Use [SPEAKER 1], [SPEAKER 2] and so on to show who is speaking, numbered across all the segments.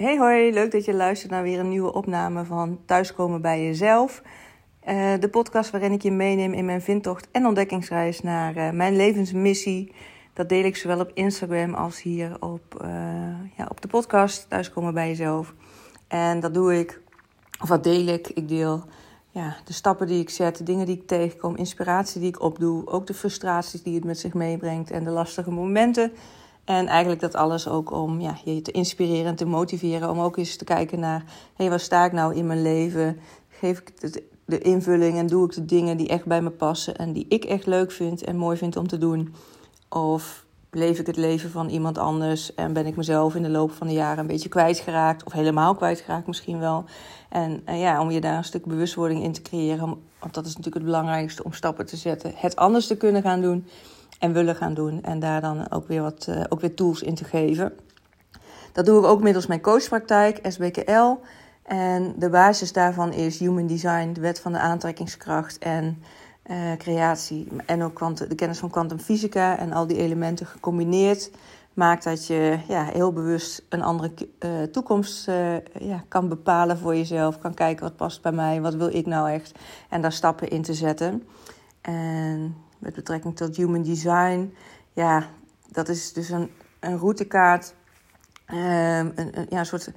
[SPEAKER 1] Hey hoi, leuk dat je luistert naar weer een nieuwe opname van Thuiskomen bij Jezelf. Uh, de podcast waarin ik je meeneem in mijn vindtocht en ontdekkingsreis naar uh, mijn levensmissie. Dat deel ik zowel op Instagram als hier op, uh, ja, op de podcast Thuiskomen bij Jezelf. En dat doe ik, of wat deel ik? Ik deel ja, de stappen die ik zet, de dingen die ik tegenkom, inspiratie die ik opdoe, ook de frustraties die het met zich meebrengt en de lastige momenten en eigenlijk dat alles ook om ja, je te inspireren en te motiveren. Om ook eens te kijken naar, hé, hey, waar sta ik nou in mijn leven? Geef ik de invulling en doe ik de dingen die echt bij me passen en die ik echt leuk vind en mooi vind om te doen? Of leef ik het leven van iemand anders en ben ik mezelf in de loop van de jaren een beetje kwijtgeraakt of helemaal kwijtgeraakt misschien wel? En uh, ja, om je daar een stuk bewustwording in te creëren, want dat is natuurlijk het belangrijkste om stappen te zetten, het anders te kunnen gaan doen en willen gaan doen. En daar dan ook weer wat uh, ook weer tools in te geven. Dat doe ik ook middels mijn coachpraktijk, SBKL. En de basis daarvan is Human Design, de wet van de aantrekkingskracht en uh, creatie. En ook de kennis van kwantumfysica en al die elementen gecombineerd maakt dat je ja, heel bewust een andere uh, toekomst ja, kan bepalen voor jezelf. Kan kijken wat past bij mij, wat wil ik nou echt. En daar stappen in te zetten. En met betrekking tot human design. Ja, dat is dus een, een routekaart. Um, een, een, ja, een soort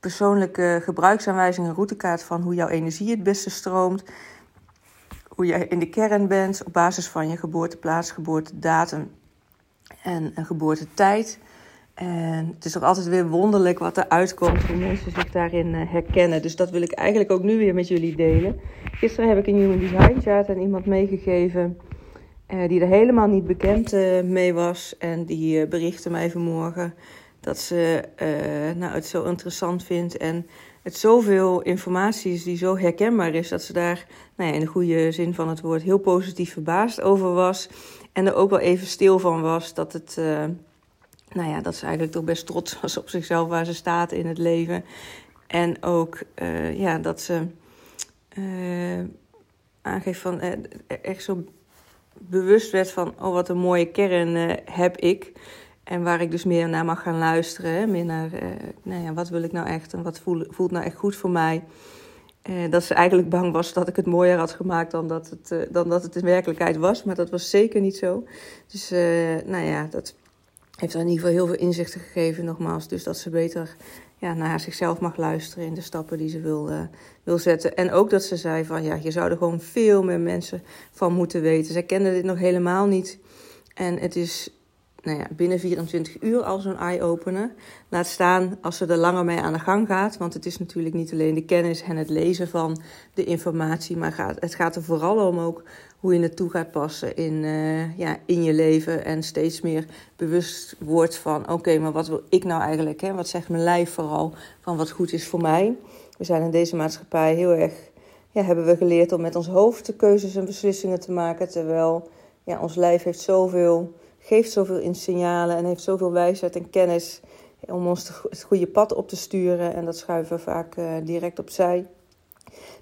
[SPEAKER 1] persoonlijke gebruiksaanwijzing, een routekaart van hoe jouw energie het beste stroomt. Hoe jij in de kern bent op basis van je geboorteplaats, geboortedatum en een geboortetijd. En het is toch altijd weer wonderlijk wat er uitkomt, hoe mensen zich daarin eh, herkennen. Dus dat wil ik eigenlijk ook nu weer met jullie delen. Gisteren heb ik een Human Design chart aan iemand meegegeven uh, die er helemaal niet bekend uh, mee was. En die uh, berichtte mij vanmorgen dat ze nou, het zo interessant vindt. En het zoveel informatie is die zo herkenbaar is. Dat ze daar nou ja, in de goede zin van het woord heel positief verbaasd over was. En er ook wel even stil van was dat het. nou ja, dat ze eigenlijk toch best trots was op zichzelf waar ze staat in het leven. En ook ja, dat ze aangeeft van echt zo bewust werd van, oh wat een mooie kern uh, heb ik. En waar ik dus meer naar mag gaan luisteren. Meer naar, uh, nou ja, wat wil ik nou echt en wat voel, voelt nou echt goed voor mij. Uh, dat ze eigenlijk bang was dat ik het mooier had gemaakt dan dat het, dan dat het in werkelijkheid was. Maar dat was zeker niet zo. Dus nou ja, dat heeft haar in ieder geval heel veel inzichten gegeven nogmaals. Dus dat ze beter ja, naar zichzelf mag luisteren in de stappen die ze wil, uh, wil zetten. En ook dat ze zei van ja, je zou er gewoon veel meer mensen van moeten weten. Zij kende dit nog helemaal niet. En het is nou ja, binnen 24 uur al zo'n eye-opener. Laat staan als ze er langer mee aan de gang gaat. Want het is natuurlijk niet alleen de kennis en het lezen van de informatie. Maar het gaat er vooral om ook hoe je het toe gaat passen in, uh, ja, in je leven. En steeds meer bewust wordt van: oké, maar wat wil ik nou eigenlijk? Hè? Wat zegt mijn lijf vooral van wat goed is voor mij? We zijn in deze maatschappij heel erg. Ja, hebben we geleerd om met ons hoofd de keuzes en beslissingen te maken. Terwijl ja, ons lijf heeft zoveel, geeft zoveel in signalen en heeft zoveel wijsheid en kennis om ons het goede pad op te sturen. En dat schuiven we vaak uh, direct opzij.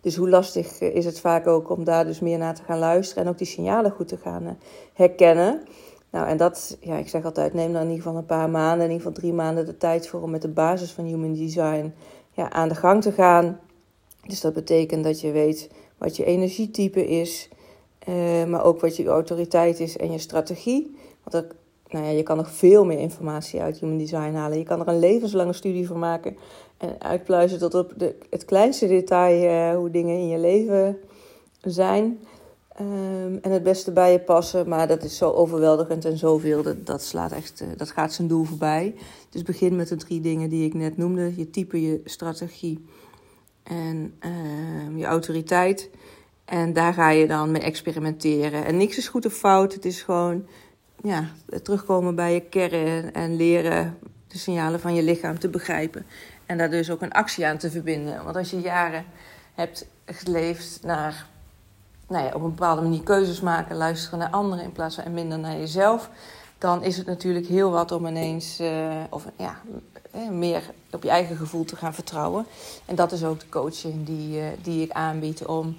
[SPEAKER 1] Dus hoe lastig eh, is het vaak ook om daar dus meer naar te gaan luisteren en ook die signalen goed te gaan eh, herkennen. Nou, en dat, ja, ik zeg altijd, neem dan in ieder geval een paar maanden, in ieder geval drie maanden de tijd voor om met de basis van Human Design ja, aan de gang te gaan. Dus dat betekent dat je weet wat je energietype is, maar ook wat je autoriteit is en je strategie. Want nou ja, je kan nog veel meer informatie uit Human Design halen. Je kan er een levenslange studie van maken en uitpluizen tot op de, het kleinste detail uh, hoe dingen in je leven zijn. Um, en het beste bij je passen, maar dat is zo overweldigend en zoveel, dat, slaat echt, uh, dat gaat zijn doel voorbij. Dus begin met de drie dingen die ik net noemde: je type, je strategie en uh, je autoriteit. En daar ga je dan mee experimenteren. En niks is goed of fout, het is gewoon ja, terugkomen bij je kern en leren de signalen van je lichaam te begrijpen. En daar dus ook een actie aan te verbinden. Want als je jaren hebt geleefd naar nou ja, op een bepaalde manier keuzes maken, luisteren naar anderen in plaats van minder naar jezelf, dan is het natuurlijk heel wat om ineens uh, of, ja, eh, meer op je eigen gevoel te gaan vertrouwen. En dat is ook de coaching die, uh, die ik aanbied om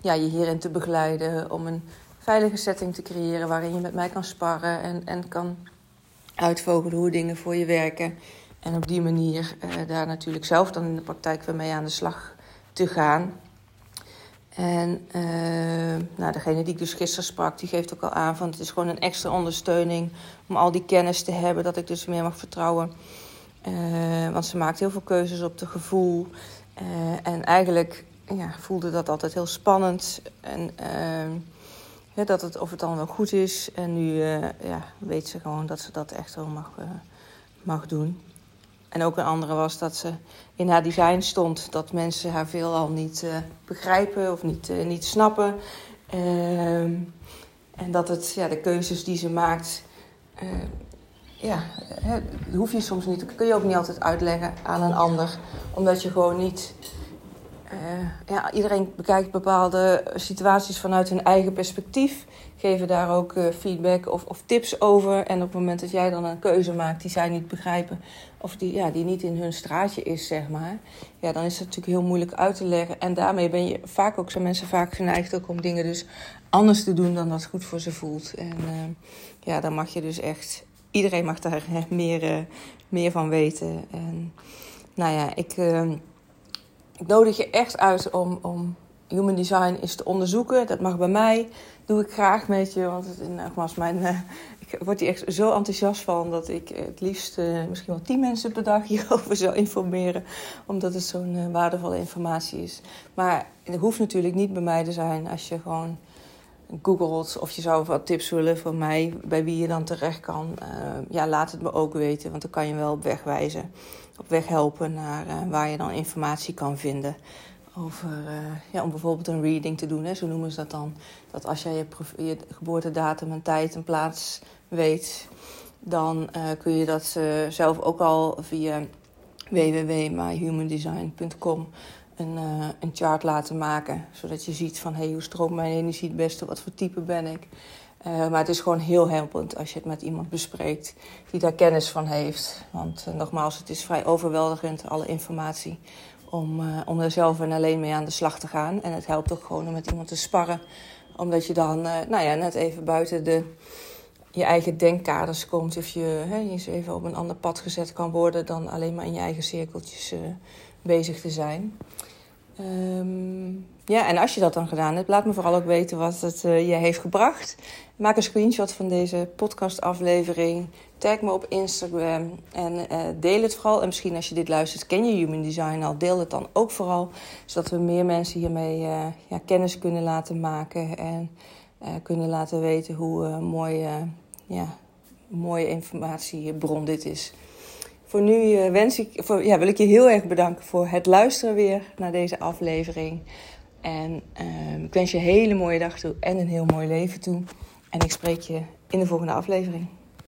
[SPEAKER 1] ja, je hierin te begeleiden, om een veilige setting te creëren waarin je met mij kan sparren en, en kan uitvogelen hoe dingen voor je werken. En op die manier daar natuurlijk zelf dan in de praktijk weer mee aan de slag te gaan. En nou, degene die ik dus gisteren sprak, die geeft ook al aan van het is gewoon een extra ondersteuning om al die kennis te hebben, dat ik dus meer mag vertrouwen. want ze maakt heel veel keuzes op de gevoel. en eigenlijk ja, voelde dat altijd heel spannend. En dat het, of het dan wel goed is. En nu uh, ja, weet ze gewoon dat ze dat echt wel mag, uh, mag doen. En ook een andere was dat ze in haar design stond dat mensen haar veelal niet uh, begrijpen of niet, niet snappen. Ehm, en dat het, ja, de keuzes die ze maakt, ja, hè, hoef je soms niet, kun je ook niet altijd uitleggen aan een ander. Omdat je gewoon niet uh, ja, iedereen bekijkt bepaalde situaties vanuit hun eigen perspectief. Geven daar ook uh, feedback of, of, tips over. En op het moment dat jij dan een keuze maakt die zij niet begrijpen, of die, ja, die niet in hun straatje is, zeg maar. Ja, dan is het natuurlijk heel moeilijk uit te leggen. En daarmee ben je vaak ook, zijn mensen vaak geneigd ook om dingen dus anders te doen dan dat goed voor ze voelt. En uh, ja, dan mag je dus echt, iedereen mag daar meer, meer van weten. En nou ja, ik ik nodig je echt uit om, om human design eens te onderzoeken. Dat mag bij mij. Doe ik graag met je. Want het, nogmaals, mijn, uh, ik word hier echt zo enthousiast van dat ik het liefst uh, misschien wel tien mensen per dag hierover zou informeren. Omdat het zo'n uh, waardevolle informatie is. Maar het hoeft natuurlijk niet bij mij te zijn als je gewoon googelt of je zou wat tips willen van mij bij wie je dan terecht kan. ja, laat het me ook weten, want dan kan je wel op weg wijzen op weg helpen naar uh, waar je dan informatie kan vinden. Over, uh, ja, om bijvoorbeeld een reading te doen, hè, zo noemen ze dat dan. Dat als jij je, geboortedatum en tijd en plaats weet, dan kun je dat zelf ook al via www.myhumandesign.com een, een chart laten maken. Zodat je ziet van hey, hoe stroomt mijn energie het beste, wat voor type ben ik. Uh, maar het is gewoon heel helpend als je het met iemand bespreekt die daar kennis van heeft. Want uh, nogmaals, het is vrij overweldigend, alle informatie, om, uh, om er zelf en alleen mee aan de slag te gaan. En het helpt ook gewoon om met iemand te sparren, omdat je dan nou ja, net even buiten de, je eigen denkkaders komt. Of je hè, eens even op een ander pad gezet kan worden dan alleen maar in je eigen cirkeltjes bezig te zijn. Um, ja, en als je dat dan gedaan hebt, laat me vooral ook weten wat het uh, je heeft gebracht. Maak een screenshot van deze podcastaflevering. Tag me op Instagram en uh, deel het vooral. En misschien als je dit luistert, ken je Human Design al. Deel het dan ook vooral, zodat we meer mensen hiermee uh, ja, kennis kunnen laten maken. En kunnen laten weten hoe mooi, ja, mooie informatiebron dit is. Voor nu wens ik, voor, ja, wil ik je heel erg bedanken voor het luisteren weer naar deze aflevering. En uh, ik wens je een hele mooie dag toe en een heel mooi leven toe. En ik spreek je in de volgende aflevering.